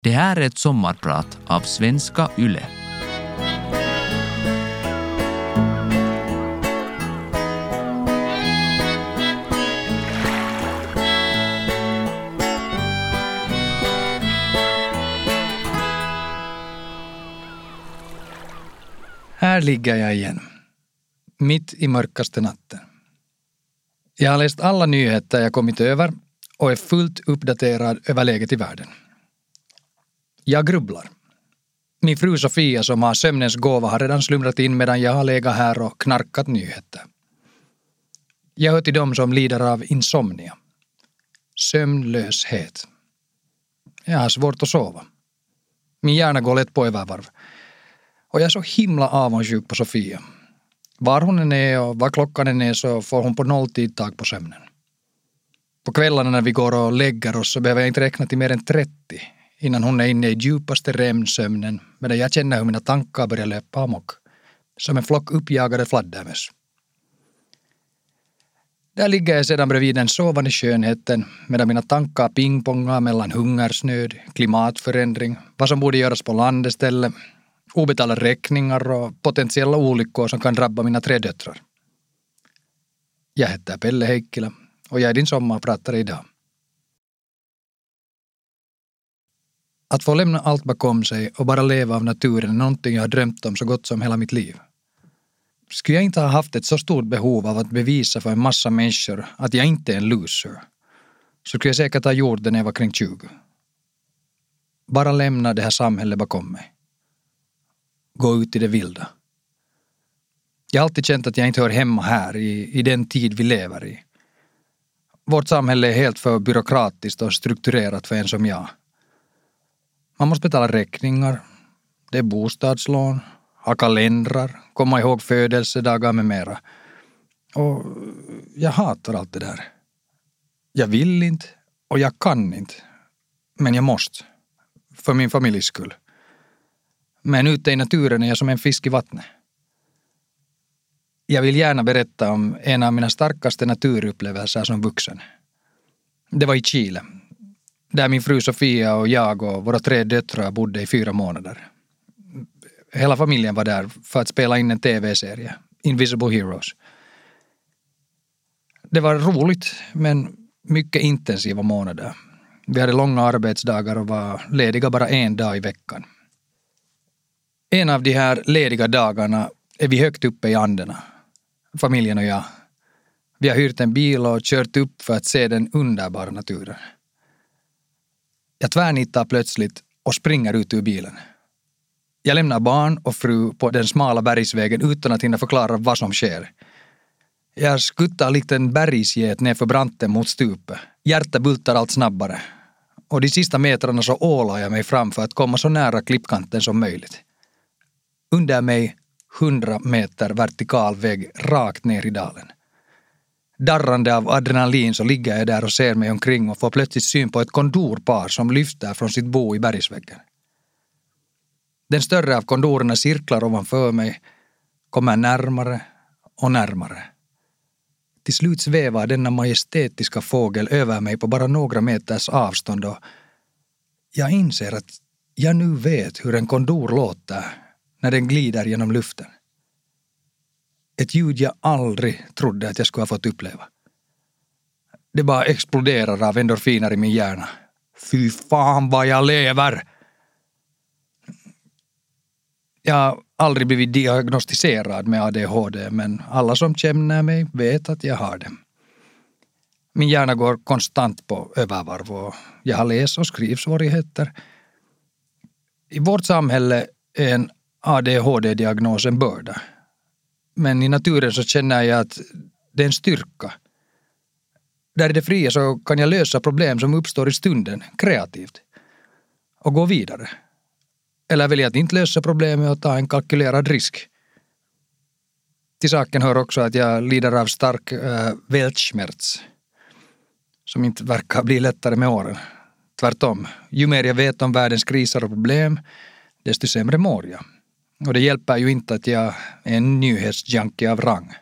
Det här är ett sommarprat av Svenska Yle. Här ligger jag igen. Mitt i mörkaste natten. Jag har läst alla nyheter jag kommit över och är fullt uppdaterad över läget i världen. Jag grubblar. Min fru Sofia som har sömnens gåva har redan slumrat in medan jag har legat här och knarkat nyheter. Jag hör till dem som lider av insomnia. Sömnlöshet. Jag har svårt att sova. Min hjärna går lätt på övervarv. Och jag är så himla avundsjuk på Sofia. Var hon än är och vad klockan än är så får hon på nolltid tag på sömnen. På kvällarna när vi går och lägger oss så behöver jag inte räkna till mer än 30 innan hon är inne i djupaste REM-sömnen medan jag känner hur mina tankar börjar löpa amok. Som en flock uppjagade fladdermöss. Där ligger jag sedan bredvid den sovande skönheten medan mina tankar pingpongar mellan hungersnöd, klimatförändring, vad som borde göras på landeställe, istället, obetalda räkningar och potentiella olyckor som kan drabba mina tre döttrar. Jag heter Pelle Heikkilä och jag är din sommarpratare idag. Att få lämna allt bakom sig och bara leva av naturen är någonting jag har drömt om så gott som hela mitt liv. Skulle jag inte ha haft ett så stort behov av att bevisa för en massa människor att jag inte är en loser, så skulle jag säkert ha gjort det när jag var kring 20. Bara lämna det här samhället bakom mig. Gå ut i det vilda. Jag har alltid känt att jag inte hör hemma här, i, i den tid vi lever i. Vårt samhälle är helt för byråkratiskt och strukturerat för en som jag. Man måste betala räkningar, det är bostadslån, ha kalendrar, komma ihåg födelsedagar med mera. Och jag hatar allt det där. Jag vill inte och jag kan inte. Men jag måste. För min familjs skull. Men ute i naturen är jag som en fisk i vattnet. Jag vill gärna berätta om en av mina starkaste naturupplevelser som vuxen. Det var i Chile, där min fru Sofia och jag och våra tre döttrar bodde i fyra månader. Hela familjen var där för att spela in en tv-serie, Invisible Heroes. Det var roligt, men mycket intensiva månader. Vi hade långa arbetsdagar och var lediga bara en dag i veckan. En av de här lediga dagarna är vi högt uppe i Anderna, familjen och jag. Vi har hyrt en bil och kört upp för att se den underbara naturen. Jag tvärnitar plötsligt och springer ut ur bilen. Jag lämnar barn och fru på den smala bergsvägen utan att hinna förklara vad som sker. Jag skuttar likt en bergsget nerför branten mot stupet. Hjärtat bultar allt snabbare. Och de sista metrarna så ålar jag mig fram för att komma så nära klippkanten som möjligt. Under mig hundra meter vertikal vägg rakt ner i dalen. Darrande av adrenalin så ligger jag där och ser mig omkring och får plötsligt syn på ett kondorpar som lyfter från sitt bo i bergsväggen. Den större av kondorerna cirklar ovanför mig, kommer närmare och närmare. Till slut svävar denna majestätiska fågel över mig på bara några meters avstånd och jag inser att jag nu vet hur en kondor låter när den glider genom luften. Ett ljud jag aldrig trodde att jag skulle ha fått uppleva. Det bara exploderar av endorfiner i min hjärna. Fy fan vad jag lever! Jag har aldrig blivit diagnostiserad med ADHD men alla som känner mig vet att jag har det. Min hjärna går konstant på övervarv och jag har läs och skrivsvårigheter. I vårt samhälle är en ADHD-diagnos en börda. Men i naturen så känner jag att det är en styrka. Där i det fria så kan jag lösa problem som uppstår i stunden, kreativt. Och gå vidare. Eller välja att inte lösa problemet och ta en kalkylerad risk. Till saken hör också att jag lider av stark eh, äh, weltschmerz. Som inte verkar bli lättare med åren. Tvärtom, ju mer jag vet om världens kriser och problem, desto sämre mår jag. Och det hjälper ju inte att jag är en nyhetsjunkie av rang.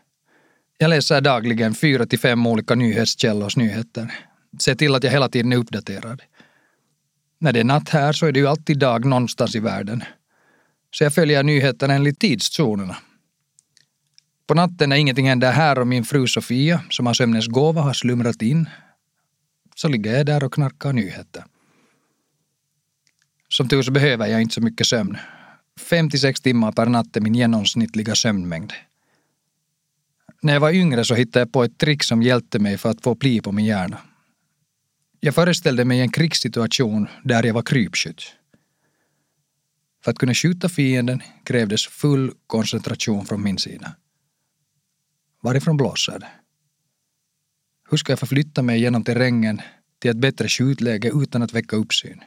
Jag läser dagligen fyra till fem olika nyhetskällors nyheter. Se till att jag hela tiden är uppdaterad. När det är natt här så är det ju alltid dag någonstans i världen. Så jag följer nyheterna enligt tidszonerna. På natten när ingenting händer här och min fru Sofia, som har sömnens gåva, har slumrat in, så ligger jag där och knarkar nyheter. Som tur så behöver jag inte så mycket sömn. Fem till sex timmar per natt är min genomsnittliga sömnmängd. När jag var yngre så hittade jag på ett trick som hjälpte mig för att få pli på min hjärna. Jag föreställde mig en krigssituation där jag var krypskytt. För att kunna skjuta fienden krävdes full koncentration från min sida. Varifrån blåser det? Hur ska jag förflytta mig genom terrängen till ett bättre skjutläge utan att väcka uppsyn?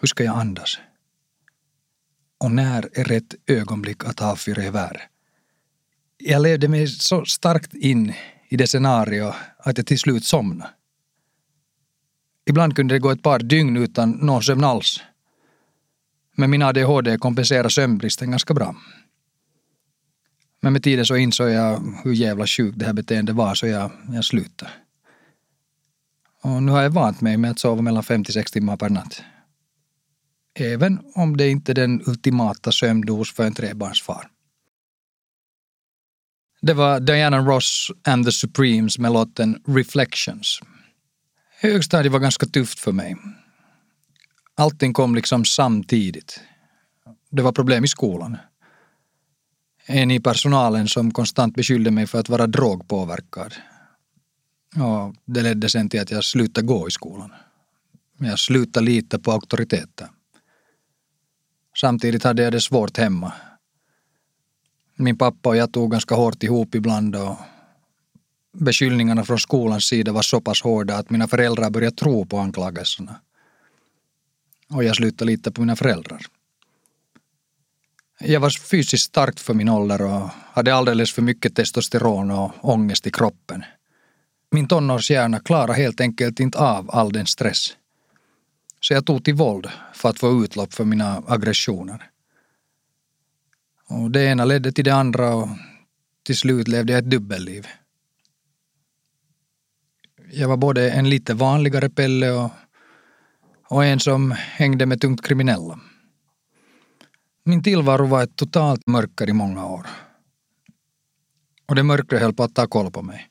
Hur ska jag andas? Och när är rätt ögonblick att ha gevär? Jag levde mig så starkt in i det scenario att jag till slut somnade. Ibland kunde det gå ett par dygn utan någon sömn alls. Men min ADHD kompenserar sömnbristen ganska bra. Men med tiden så insåg jag hur jävla sjukt det här beteendet var så jag, jag slutade. Och nu har jag vant mig med att sova mellan fem till sex timmar per natt. Även om det inte är den ultimata sömndos för en trebarnsfar. Det var Diana Ross and the Supremes med låten Reflections. Högstadiet var ganska tufft för mig. Allting kom liksom samtidigt. Det var problem i skolan. En i personalen som konstant beskyllde mig för att vara drogpåverkad. Och det ledde sen till att jag slutade gå i skolan. Jag slutade lita på auktoriteter. Samtidigt hade jag det svårt hemma. Min pappa och jag tog ganska hårt ihop ibland och beskyllningarna från skolans sida var så pass hårda att mina föräldrar började tro på anklagelserna. Och jag slutade lita på mina föräldrar. Jag var fysiskt stark för min ålder och hade alldeles för mycket testosteron och ångest i kroppen. Min tonårshjärna klarade helt enkelt inte av all den stress. Så jag tog till våld för att få utlopp för mina aggressioner. Och det ena ledde till det andra och till slut levde jag ett dubbelliv. Jag var både en lite vanligare Pelle och, och en som hängde med tungt kriminella. Min tillvaro var ett totalt mörker i många år. Och det mörkret höll på att ta koll på mig.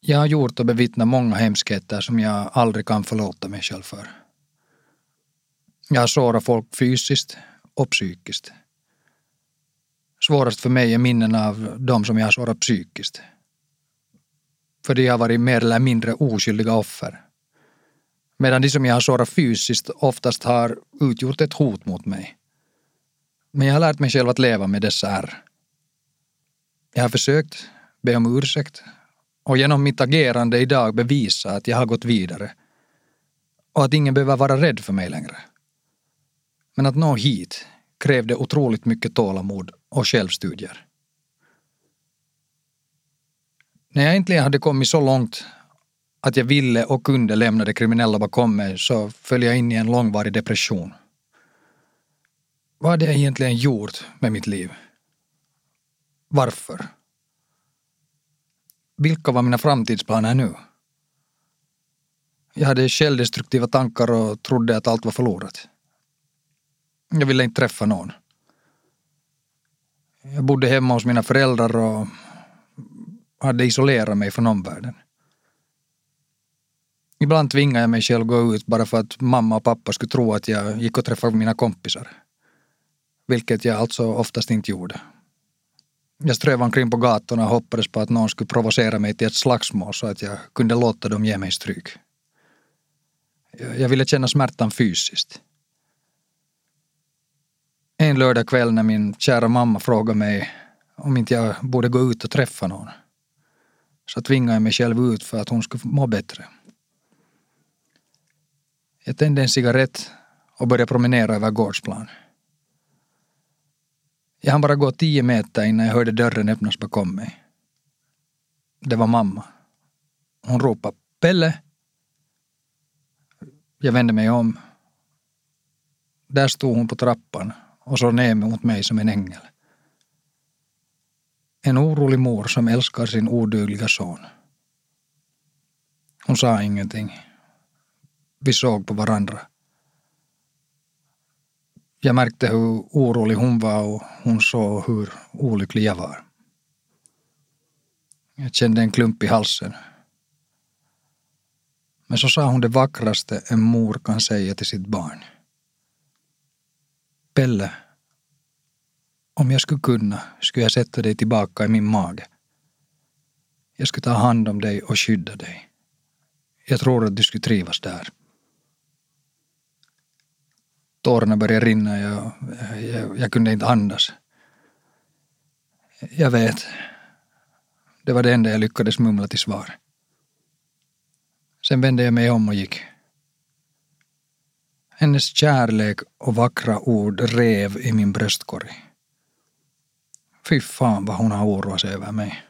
Jag har gjort och bevittnat många hemskheter som jag aldrig kan förlåta mig själv för. Jag har sårat folk fysiskt och psykiskt. Svårast för mig är minnen av de som jag har sårat psykiskt. För de har varit mer eller mindre oskyldiga offer. Medan de som jag har sårat fysiskt oftast har utgjort ett hot mot mig. Men jag har lärt mig själv att leva med dessa ärr. Jag har försökt be om ursäkt och genom mitt agerande idag bevisa att jag har gått vidare och att ingen behöver vara rädd för mig längre. Men att nå hit krävde otroligt mycket tålamod och självstudier. När jag äntligen hade kommit så långt att jag ville och kunde lämna det kriminella bakom mig så föll jag in i en långvarig depression. Vad hade jag egentligen gjort med mitt liv? Varför? Vilka var mina framtidsplaner nu? Jag hade självdestruktiva tankar och trodde att allt var förlorat. Jag ville inte träffa någon. Jag bodde hemma hos mina föräldrar och hade isolerat mig från omvärlden. Ibland tvingade jag mig själv gå ut bara för att mamma och pappa skulle tro att jag gick och träffade mina kompisar. Vilket jag alltså oftast inte gjorde. Jag strövade omkring på gatorna och hoppades på att någon skulle provocera mig till ett slagsmål så att jag kunde låta dem ge mig stryk. Jag ville känna smärtan fysiskt. En lördagkväll när min kära mamma frågade mig om inte jag borde gå ut och träffa någon så tvingade jag mig själv ut för att hon skulle må bättre. Jag tände en cigarett och började promenera över gårdsplan. Jag hann bara gå tio meter innan jag hörde dörren öppnas bakom mig. Det var mamma. Hon ropade Pelle. Jag vände mig om. Där stod hon på trappan och så ner mot mig som en ängel. En orolig mor som älskar sin odugliga son. Hon sa ingenting. Vi såg på varandra. Jag märkte hur orolig hon var och hon såg hur olycklig jag var. Jag kände en klump i halsen. Men så sa hon det vackraste en mor kan säga till sitt barn. Pelle, om jag skulle kunna skulle jag sätta dig tillbaka i min mage. Jag skulle ta hand om dig och skydda dig. Jag tror att du skulle trivas där. Tårarna började rinna. Jag, jag, jag kunde inte andas. Jag vet. Det var det enda jag lyckades mumla till svar. Sen vände jag mig om och gick. Hennes kärlek och vackra ord rev i min bröstkorg. Fy fan vad hon har oroat sig över mig.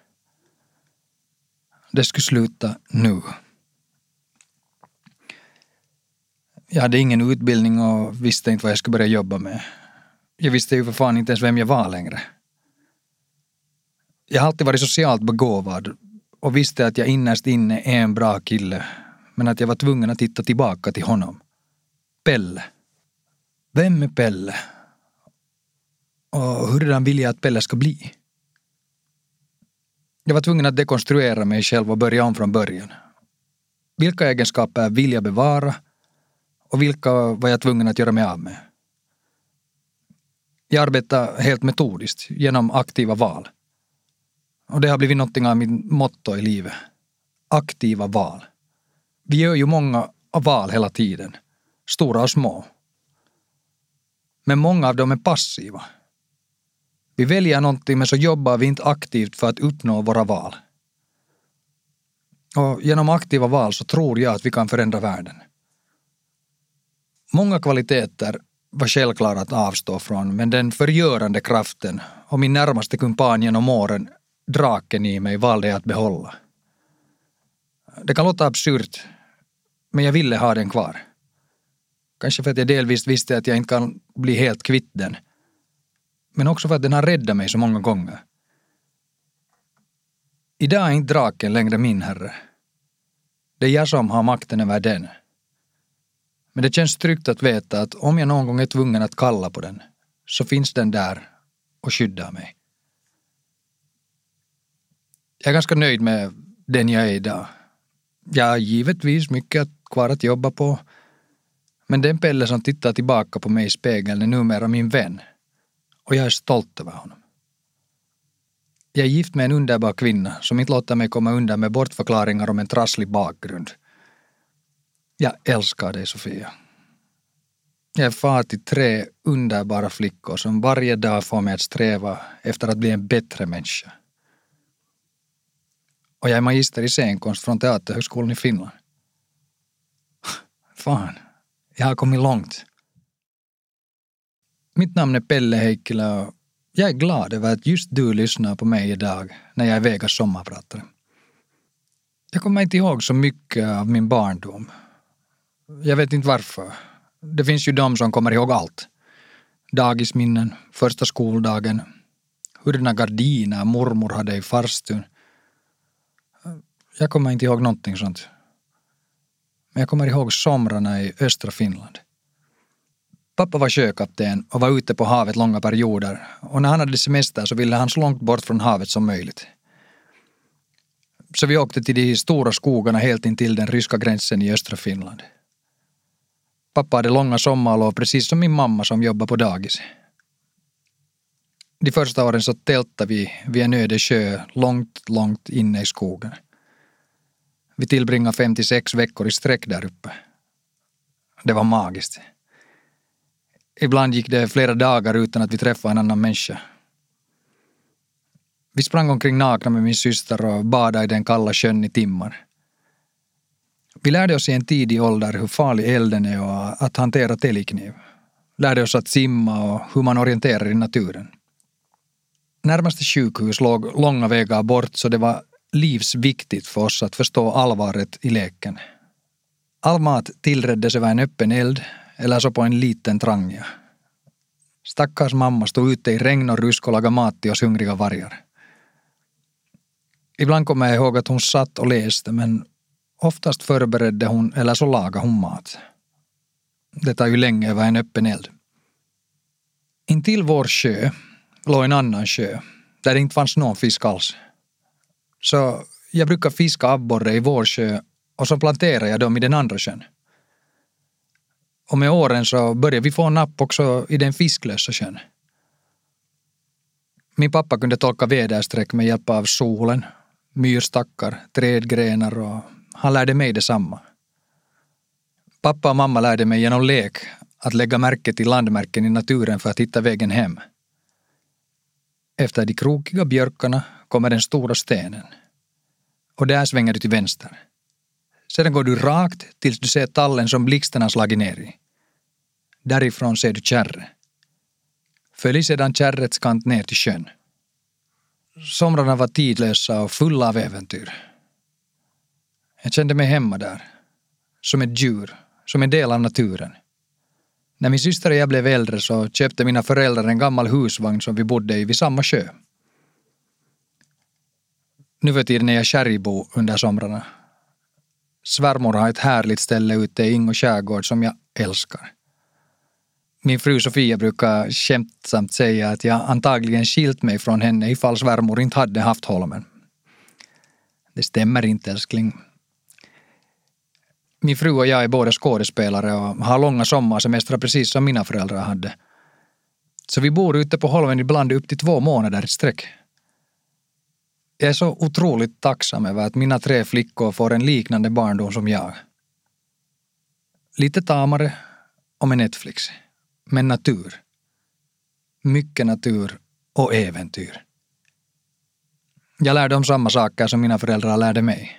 Det skulle sluta nu. Jag hade ingen utbildning och visste inte vad jag skulle börja jobba med. Jag visste ju för fan inte ens vem jag var längre. Jag har alltid varit socialt begåvad och visste att jag innerst inne är en bra kille men att jag var tvungen att titta tillbaka till honom. Pelle. Vem är Pelle? Och hurdan vill jag att Pelle ska bli? Jag var tvungen att dekonstruera mig själv och börja om från början. Vilka egenskaper vill jag bevara och vilka var jag tvungen att göra mig av med? Jag arbetar helt metodiskt genom aktiva val. Och det har blivit någonting av mitt motto i livet. Aktiva val. Vi gör ju många val hela tiden, stora och små. Men många av dem är passiva. Vi väljer någonting men så jobbar vi inte aktivt för att uppnå våra val. Och genom aktiva val så tror jag att vi kan förändra världen. Många kvaliteter var självklara att avstå från men den förgörande kraften och min närmaste kumpan genom åren, draken i mig, valde jag att behålla. Det kan låta absurt men jag ville ha den kvar. Kanske för att jag delvis visste att jag inte kan bli helt kvitt den. Men också för att den har räddat mig så många gånger. Idag är inte draken längre min herre. Det är jag som har makten över den. Men det känns tryggt att veta att om jag någon gång är tvungen att kalla på den så finns den där och skyddar mig. Jag är ganska nöjd med den jag är idag. Jag har givetvis mycket kvar att jobba på. Men den Pelle som tittar tillbaka på mig i spegeln är numera min vän. Och jag är stolt över honom. Jag är gift med en underbar kvinna som inte låter mig komma undan med bortförklaringar om en trasslig bakgrund. Jag älskar dig, Sofia. Jag är far till tre underbara flickor som varje dag får mig att sträva efter att bli en bättre människa. Och jag är magister i scenkonst från Teaterhögskolan i Finland. Fan, jag har kommit långt. Mitt namn är Pelle Heikkilä och jag är glad över att just du lyssnar på mig idag när jag är Vegas sommarpratare. Jag kommer inte ihåg så mycket av min barndom. Jag vet inte varför. Det finns ju de som kommer ihåg allt. Dagisminnen, första skoldagen, hurdana gardiner mormor hade i farstun. Jag kommer inte ihåg någonting sånt. Men jag kommer ihåg somrarna i östra Finland. Pappa var sjökapten och var ute på havet långa perioder och när han hade semester så ville han så långt bort från havet som möjligt. Så vi åkte till de stora skogarna helt intill den ryska gränsen i östra Finland. Pappa hade långa sommarlov precis som min mamma som jobbar på dagis. De första åren så tältade vi vid en öde sjö långt, långt inne i skogen. Vi tillbringade 56 veckor i sträck där uppe. Det var magiskt. Ibland gick det flera dagar utan att vi träffade en annan människa. Vi sprang omkring nakna med min syster och badade i den kalla sjön i timmar. Vi lärde oss i en tidig ålder hur farlig elden är och att hantera täljkniv. Lärde oss att simma och hur man orienterar i naturen. Närmaste sjukhus låg långa vägar bort så det var livsviktigt för oss att förstå allvaret i leken. All mat tillreddes över en öppen eld eller så på en liten trangia. Stackars mamma stod ute i regn och rusk och lagade mat till oss hungriga vargar. Ibland kommer jag ihåg att hon satt och läste men Oftast förberedde hon eller så lagade hon mat. Det tar ju länge över en öppen eld. Intill vår sjö låg en annan sjö där det inte fanns någon fisk alls. Så jag brukar fiska abborre i vår sjö och så planterar jag dem i den andra sjön. Och med åren så började vi få napp också i den fisklösa sjön. Min pappa kunde tolka väderstreck med hjälp av solen, myrstackar, trädgrenar och han lärde mig detsamma. Pappa och mamma lärde mig genom lek att lägga märke till landmärken i naturen för att hitta vägen hem. Efter de krokiga björkarna kommer den stora stenen. Och där svänger du till vänster. Sedan går du rakt tills du ser tallen som blixten har slagit ner i. Därifrån ser du kärre. Följ sedan kärrets kant ner till sjön. Somrarna var tidlösa och fulla av äventyr. Jag kände mig hemma där. Som ett djur, som en del av naturen. När min syster och jag blev äldre så köpte mina föräldrar en gammal husvagn som vi bodde i vid samma sjö. Nu för tiden är jag kärribo under somrarna. Svärmor har ett härligt ställe ute i Ingo skärgård som jag älskar. Min fru Sofia brukar skämtsamt säga att jag antagligen skilt mig från henne ifall svärmor inte hade haft Holmen. Det stämmer inte älskling. Min fru och jag är båda skådespelare och har långa sommarsemestrar precis som mina föräldrar hade. Så vi bor ute på Holmen ibland upp till två månader i sträck. Jag är så otroligt tacksam över att mina tre flickor får en liknande barndom som jag. Lite tamare och med Netflix. Men natur. Mycket natur och äventyr. Jag lär dem samma saker som mina föräldrar lärde mig.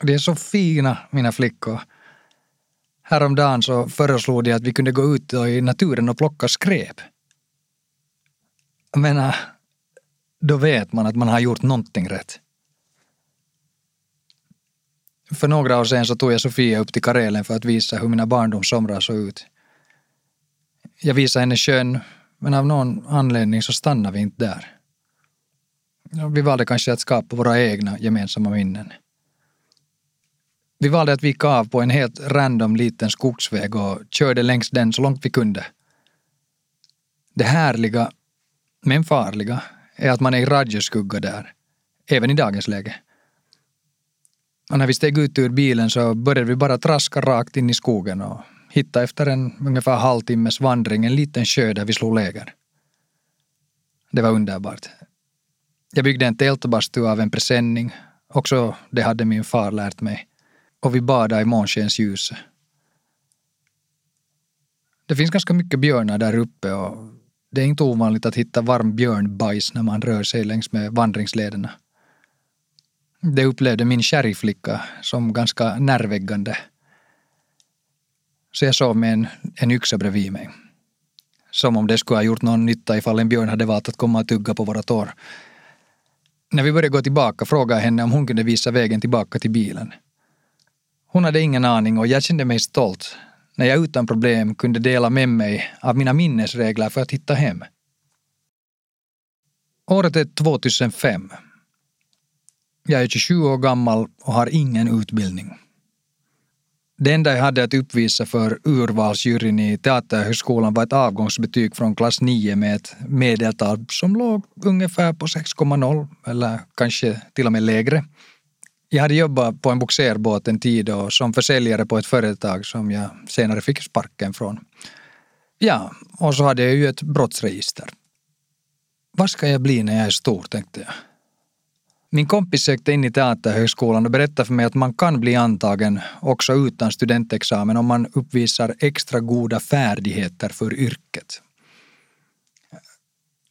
De är så fina, mina flickor. Häromdagen så föreslog de att vi kunde gå ut i naturen och plocka skräp. Jag menar, ah, då vet man att man har gjort någonting rätt. För några år sedan så tog jag Sofia upp till Karelen för att visa hur mina barndomssomrar såg ut. Jag visade henne sjön, men av någon anledning så stannade vi inte där. Vi valde kanske att skapa våra egna gemensamma minnen. Vi valde att vika av på en helt random liten skogsväg och körde längs den så långt vi kunde. Det härliga, men farliga, är att man är i radioskugga där, även i dagens läge. Och när vi steg ut ur bilen så började vi bara traska rakt in i skogen och hitta efter en ungefär halvtimmes vandring en liten sjö där vi slog läger. Det var underbart. Jag byggde en tältbastu av en presenning. Också det hade min far lärt mig. Och vi badade i månskensljuset. Det finns ganska mycket björnar där uppe och det är inte ovanligt att hitta varm björnbajs när man rör sig längs med vandringslederna. Det upplevde min sherryflicka som ganska närväggande. Så jag sov med en, en yxa bredvid mig. Som om det skulle ha gjort någon nytta ifall en björn hade valt att komma och tugga på våra tår. När vi började gå tillbaka frågade jag henne om hon kunde visa vägen tillbaka till bilen. Hon hade ingen aning och jag kände mig stolt när jag utan problem kunde dela med mig av mina minnesregler för att hitta hem. Året är 2005. Jag är 27 år gammal och har ingen utbildning. Det enda jag hade att uppvisa för urvalsjuryn i Teaterhögskolan var ett avgångsbetyg från klass 9 med ett medeltal som låg ungefär på 6,0 eller kanske till och med lägre. Jag hade jobbat på en boxerbåt en tid och som försäljare på ett företag som jag senare fick sparken från. Ja, och så hade jag ju ett brottsregister. Vad ska jag bli när jag är stor, tänkte jag. Min kompis sökte in i Teaterhögskolan och berättade för mig att man kan bli antagen också utan studentexamen om man uppvisar extra goda färdigheter för yrket.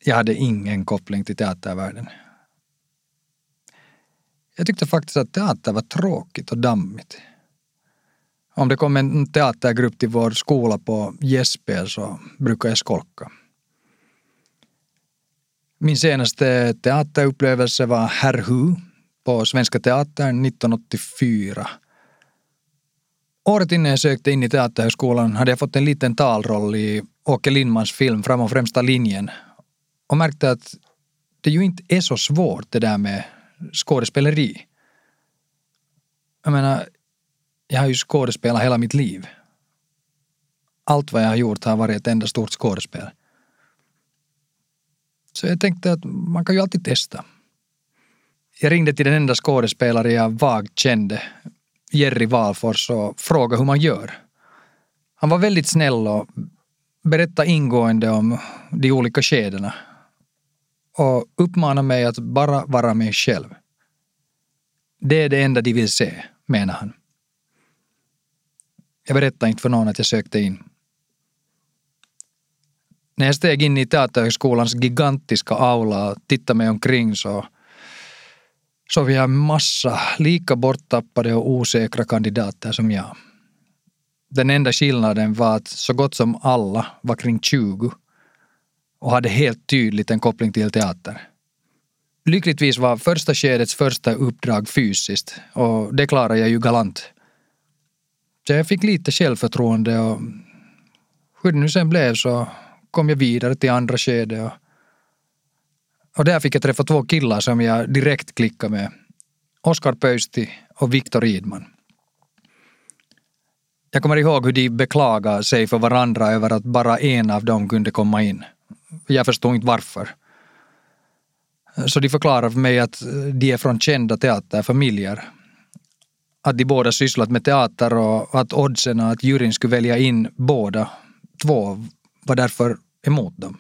Jag hade ingen koppling till teatervärlden. Jag tyckte faktiskt att teater var tråkigt och dammigt. Om det kom en teatergrupp till vår skola på gästspel så brukar jag skolka. Min senaste teaterupplevelse var Herr Hu på Svenska Teatern 1984. Året innan jag sökte in i Teaterhögskolan hade jag fått en liten talroll i Åke Lindmans film Fram och främsta linjen och märkte att det ju inte är så svårt det där med skådespeleri. Jag menar, jag har ju skådespelat hela mitt liv. Allt vad jag har gjort har varit ett enda stort skådespel. Så jag tänkte att man kan ju alltid testa. Jag ringde till den enda skådespelare jag vagt kände, Jerry Walfors, och frågade hur man gör. Han var väldigt snäll och berättade ingående om de olika skedena och uppmanar mig att bara vara mig själv. Det är det enda de vill se, menar han. Jag berättade inte för någon att jag sökte in. När jag steg in i Teaterhögskolans gigantiska aula och tittade mig omkring så såg jag en massa lika borttappade och osäkra kandidater som jag. Den enda skillnaden var att så gott som alla var kring 20 och hade helt tydligt en koppling till teater. Lyckligtvis var första skedets första uppdrag fysiskt och det klarade jag ju galant. Så jag fick lite självförtroende och hur det nu sen blev så kom jag vidare till andra skedet och, och där fick jag träffa två killar som jag direkt klickade med. Oskar Pöysti och Viktor Idman. Jag kommer ihåg hur de beklagade sig för varandra över att bara en av dem kunde komma in. Jag förstod inte varför. Så de förklarade för mig att eh, de är från kända teaterfamiljer. Att de båda sysslat med teater och att oddsen att juryn skulle välja in båda två var därför emot dem.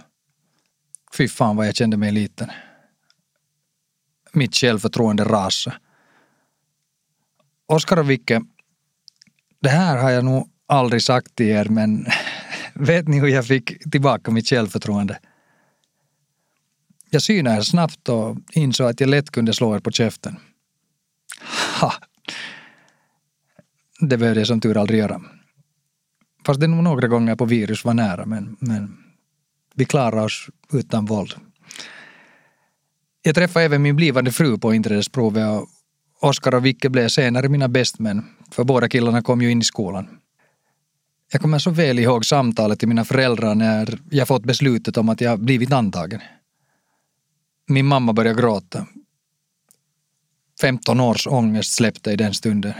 Fy fan vad jag kände mig liten. Mitt självförtroende rasade. Oskar och Vicke, det här har jag nog aldrig sagt till er men vet ni hur jag fick tillbaka mitt självförtroende? Jag synade er snabbt och insåg att jag lätt kunde slå er på käften. Ha! Det behövde jag som tur aldrig göra. Fast det nog några gånger på virus var nära men, men vi klarade oss utan våld. Jag träffade även min blivande fru på inträdesprovet och Oskar och Vicke blev senare mina bästmän, för båda killarna kom ju in i skolan. Jag kommer så väl ihåg samtalet till mina föräldrar när jag fått beslutet om att jag blivit antagen. Min mamma började gråta. 15 års ångest släppte i den stunden.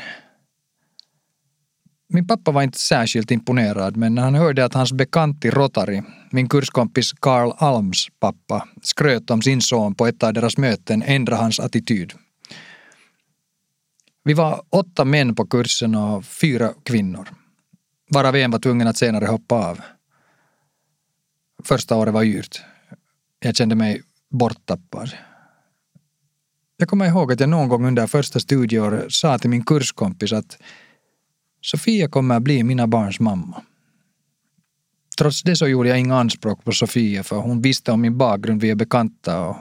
Min pappa var inte särskilt imponerad men när han hörde att hans bekant i Rotary, min kurskompis Carl Alms pappa, skröt om sin son på ett av deras möten ändrade hans attityd. Vi var åtta män på kursen och fyra kvinnor. Varav en var tvungen att senare hoppa av. Första året var yrt. Jag kände mig borttappad. Jag kommer ihåg att jag någon gång under första studieåret sa till min kurskompis att Sofia kommer att bli mina barns mamma. Trots det så gjorde jag inga anspråk på Sofia för hon visste om min bakgrund, vi är bekanta och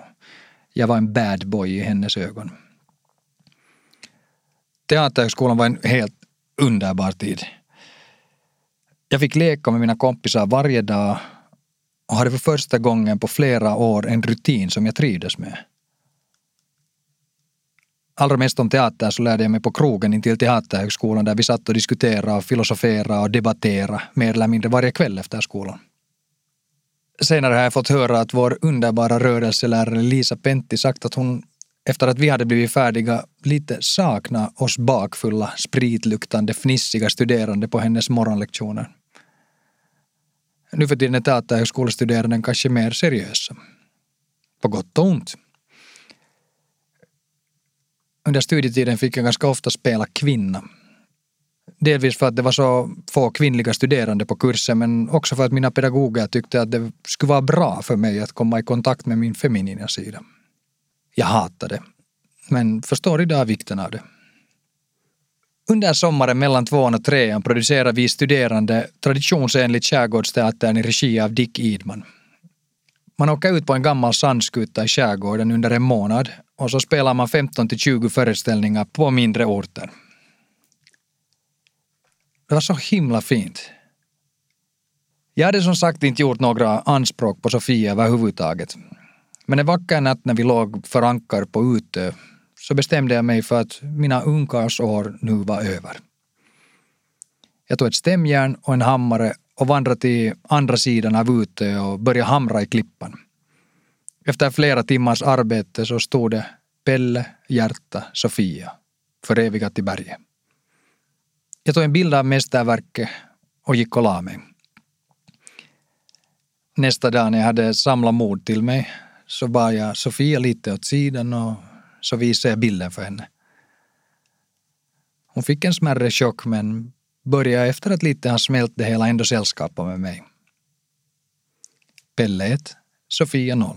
jag var en bad boy i hennes ögon. Teaterhögskolan var en helt underbar tid. Jag fick leka med mina kompisar varje dag och hade för första gången på flera år en rutin som jag trivdes med. Allra mest om teater så lärde jag mig på krogen intill Teaterhögskolan där vi satt och diskuterade och filosoferade och debatterade mer eller mindre varje kväll efter skolan. Senare har jag fått höra att vår underbara rörelselärare Lisa Pentti sagt att hon efter att vi hade blivit färdiga lite sakna oss bakfulla, spritluktande, fnissiga studerande på hennes morgonlektioner. Nu för tiden är teaterhögskolestuderanden kanske mer seriösa. På gott och ont. Under studietiden fick jag ganska ofta spela kvinna. Delvis för att det var så få kvinnliga studerande på kursen men också för att mina pedagoger tyckte att det skulle vara bra för mig att komma i kontakt med min feminina sida. Jag hatade det, men förstår idag vikten av det. Under sommaren mellan tvåan och trean producerar vi studerande traditionsenligt Skärgårdsteatern i regi av Dick Idman. Man åker ut på en gammal sandskuta i skärgården under en månad och så spelar man 15 till 20 föreställningar på mindre orter. Det var så himla fint. Jag hade som sagt inte gjort några anspråk på Sofia överhuvudtaget. Men en vacker natt när vi låg för ankar på Utö så bestämde jag mig för att mina ungkarlsår nu var över. Jag tog ett stämjärn och en hammare och vandrade till andra sidan av Utö och började hamra i klippan. Efter flera timmars arbete så stod det Pelle, Hjärta, Sofia förevigat i berget. Jag tog en bild av mästerverket och gick och la mig. Nästa dag när jag hade samlat mod till mig så bad jag Sofia lite åt sidan och så visade jag bilden för henne. Hon fick en smärre chock men började efter att lite ha smält det hela ändå sällskapa med mig. Pelle 1, Sofia 0.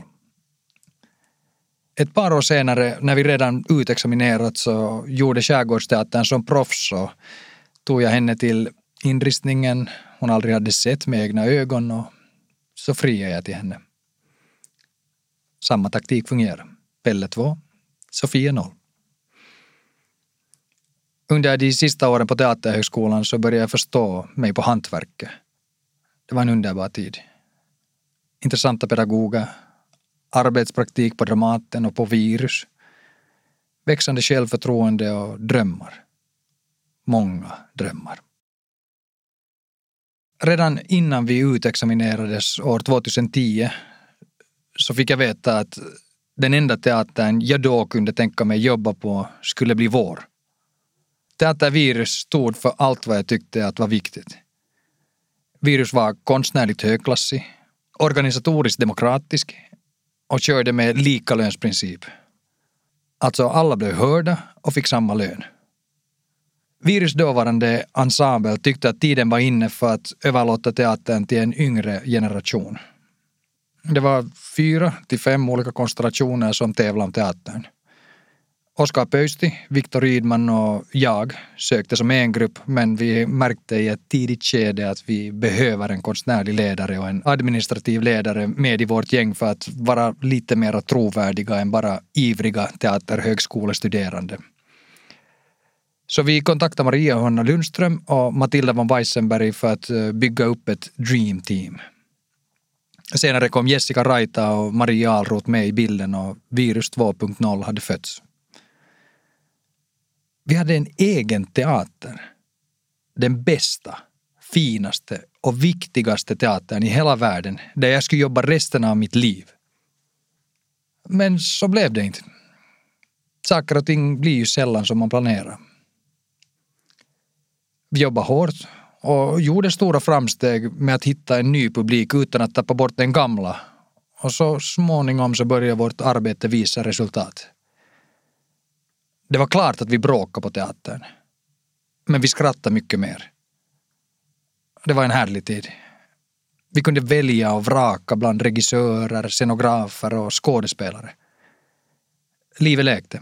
Ett par år senare, när vi redan utexaminerat, så gjorde Skärgårdsteatern som proffs och tog jag henne till inristningen hon aldrig hade sett med egna ögon och så friade jag till henne. Samma taktik fungerar. Pelle 2, Sofie 0. Under de sista åren på Teaterhögskolan så började jag förstå mig på hantverket. Det var en underbar tid. Intressanta pedagoger, arbetspraktik på Dramaten och på Virus, växande självförtroende och drömmar. Många drömmar. Redan innan vi utexaminerades år 2010 så fick jag veta att den enda teatern jag då kunde tänka mig jobba på skulle bli vår. Teatervirus stod för allt vad jag tyckte att var viktigt. Virus var konstnärligt högklassig, organisatoriskt demokratisk och körde med likalönsprincip. Alltså alla blev hörda och fick samma lön. Virus dåvarande ensemble tyckte att tiden var inne för att överlåta teatern till en yngre generation. Det var fyra till fem olika konstellationer som tävlade om teatern. Oskar Pöysti, Viktor Rydman och jag sökte som en grupp men vi märkte i ett tidigt skede att vi behöver en konstnärlig ledare och en administrativ ledare med i vårt gäng för att vara lite mer trovärdiga än bara ivriga teaterhögskolestuderande. Så vi kontaktade Maria-Honna Lundström och Matilda von Weissenberg för att eh, bygga upp ett dream team. Senare kom Jessica Raita och Maria Alroth med i bilden och Virus 2.0 hade fötts. Vi hade en egen teater. Den bästa, finaste och viktigaste teatern i hela världen där jag skulle jobba resten av mitt liv. Men så blev det inte. Saker och ting blir ju sällan som man planerar. Vi jobbade hårt och gjorde stora framsteg med att hitta en ny publik utan att tappa bort den gamla. Och så småningom så började vårt arbete visa resultat. Det var klart att vi bråkade på teatern. Men vi skrattade mycket mer. Det var en härlig tid. Vi kunde välja och vraka bland regissörer, scenografer och skådespelare. Livet lekte.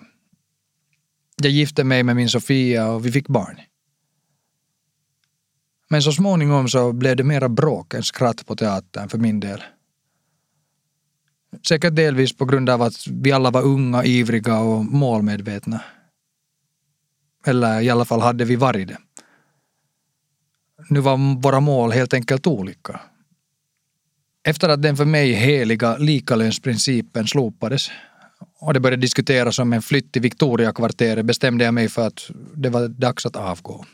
Jag gifte mig med min Sofia och vi fick barn. Men så småningom så blev det mera bråk än skratt på teatern för min del. Säkert delvis på grund av att vi alla var unga, ivriga och målmedvetna. Eller i alla fall hade vi varit det. Nu var våra mål helt enkelt olika. Efter att den för mig heliga likalönsprincipen slopades och det började diskuteras om en flytt till Victoriakvarteret bestämde jag mig för att det var dags att avgå.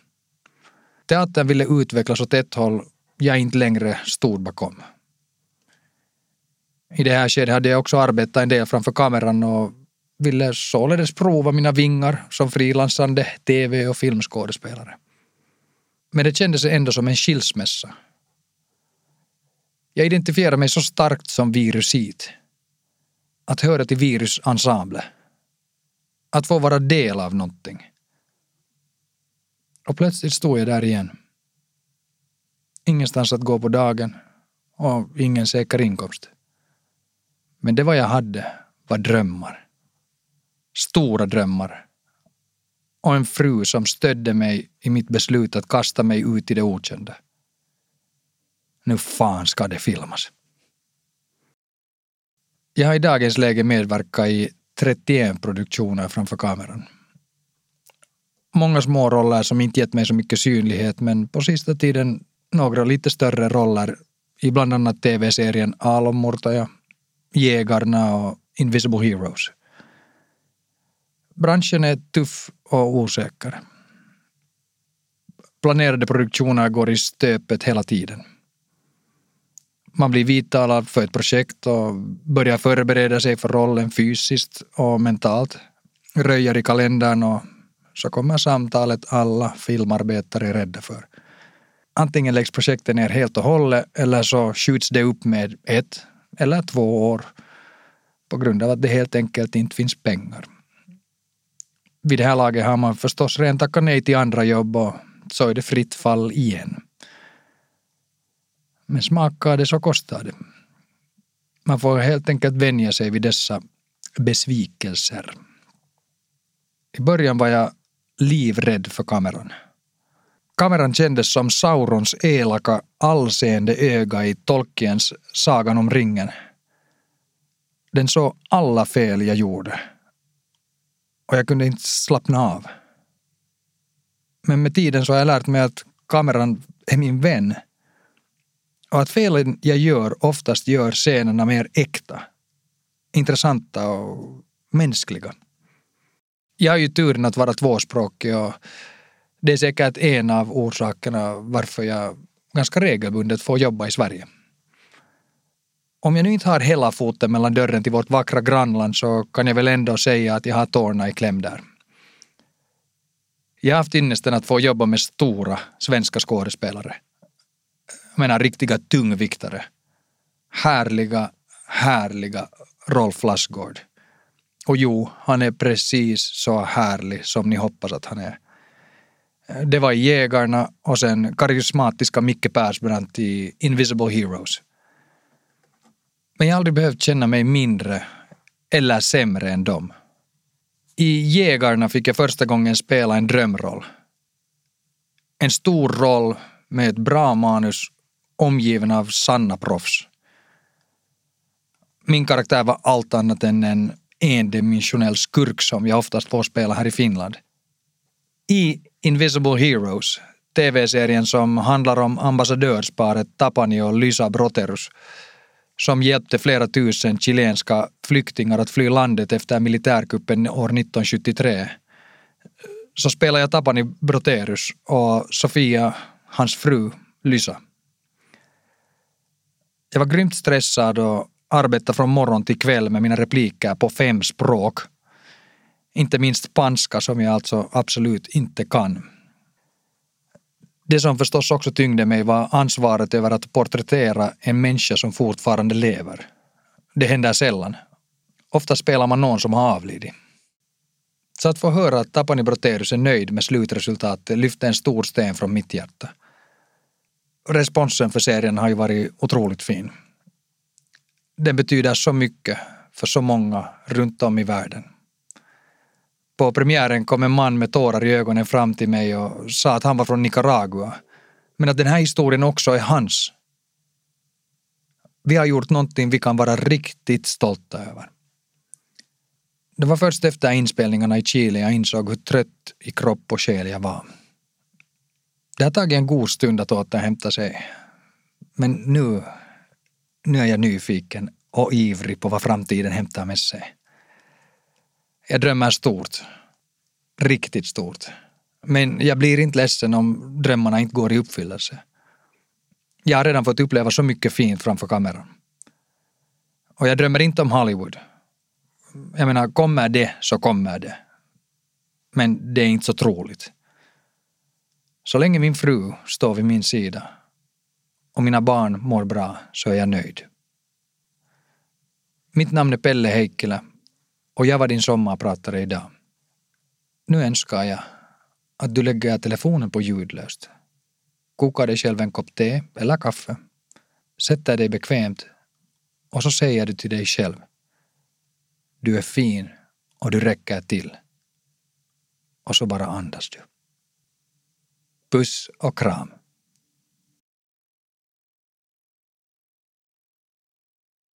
Teatern ville utvecklas åt ett håll jag inte längre stod bakom. I det här skedet hade jag också arbetat en del framför kameran och ville således prova mina vingar som frilansande tv och filmskådespelare. Men det kändes ändå som en skilsmässa. Jag identifierar mig så starkt som virusit. Att höra till virusensemble. Att få vara del av någonting. Och plötsligt stod jag där igen. Ingenstans att gå på dagen och ingen säker inkomst. Men det vad jag hade var drömmar. Stora drömmar. Och en fru som stödde mig i mitt beslut att kasta mig ut i det okända. Nu fan ska det filmas. Jag har i dagens läge medverkat i 31 produktioner framför kameran många små roller som inte gett mig så mycket synlighet men på sista tiden några lite större roller i bland annat tv-serien Alomurtaja, Jägarna och Invisible Heroes. Branschen är tuff och osäker. Planerade produktioner går i stöpet hela tiden. Man blir vidtalad för ett projekt och börjar förbereda sig för rollen fysiskt och mentalt. Röjer i kalendern och så kommer samtalet alla filmarbetare är rädda för. Antingen läggs projektet ner helt och hållet eller så skjuts det upp med ett eller två år på grund av att det helt enkelt inte finns pengar. Vid det här laget har man förstås redan tackat nej till andra jobb och så är det fritt fall igen. Men smakar det så kostar det. Man får helt enkelt vänja sig vid dessa besvikelser. I början var jag livrädd för kameran. Kameran kändes som Saurons elaka, allseende öga i Tolkiens Sagan om ringen. Den såg alla fel jag gjorde. Och jag kunde inte slappna av. Men med tiden så har jag lärt mig att kameran är min vän. Och att felen jag gör oftast gör scenerna mer äkta, intressanta och mänskliga. Jag har ju turen att vara tvåspråkig och det är säkert en av orsakerna varför jag ganska regelbundet får jobba i Sverige. Om jag nu inte har hela foten mellan dörren till vårt vackra grannland så kan jag väl ändå säga att jag har tårna i kläm där. Jag har haft ynnesten att få jobba med stora svenska skådespelare. Jag menar riktiga tungviktare. Härliga, härliga Rolf Lassgård. Och jo, han är precis så härlig som ni hoppas att han är. Det var i Jägarna och sen karismatiska Micke Persbrandt i Invisible Heroes. Men jag har aldrig behövt känna mig mindre eller sämre än dem. I Jägarna fick jag första gången spela en drömroll. En stor roll med ett bra manus omgiven av sanna proffs. Min karaktär var allt annat än en endimensionell skurk som jag oftast får spela här i Finland. I Invisible Heroes, tv-serien som handlar om ambassadörsparet Tapani och Lysa Broterus, som hjälpte flera tusen chilenska flyktingar att fly landet efter militärkuppen år 1973, så spelade jag Tapani Broterus och Sofia, hans fru, Lysa. Jag var grymt stressad och arbeta från morgon till kväll med mina repliker på fem språk. Inte minst spanska som jag alltså absolut inte kan. Det som förstås också tyngde mig var ansvaret över att porträttera en människa som fortfarande lever. Det händer sällan. Ofta spelar man någon som har avlidit. Så att få höra att Tapani Broterus är nöjd med slutresultatet lyfte en stor sten från mitt hjärta. Responsen för serien har ju varit otroligt fin. Den betyder så mycket för så många runt om i världen. På premiären kom en man med tårar i ögonen fram till mig och sa att han var från Nicaragua. Men att den här historien också är hans. Vi har gjort någonting vi kan vara riktigt stolta över. Det var först efter inspelningarna i Chile jag insåg hur trött i kropp och själ jag var. Det har tagit en god stund att återhämta sig. Men nu, nu är jag nyfiken och ivrig på vad framtiden hämtar med sig. Jag drömmer stort. Riktigt stort. Men jag blir inte ledsen om drömmarna inte går i uppfyllelse. Jag har redan fått uppleva så mycket fint framför kameran. Och jag drömmer inte om Hollywood. Jag menar, kommer det så kommer det. Men det är inte så troligt. Så länge min fru står vid min sida och mina barn mår bra så är jag nöjd. Mitt namn är Pelle Heikkilä och jag var din sommarpratare idag. Nu önskar jag att du lägger telefonen på ljudlöst. Kokar dig själv en kopp te eller kaffe. Sätter dig bekvämt och så säger du till dig själv. Du är fin och du räcker till. Och så bara andas du. Puss och kram.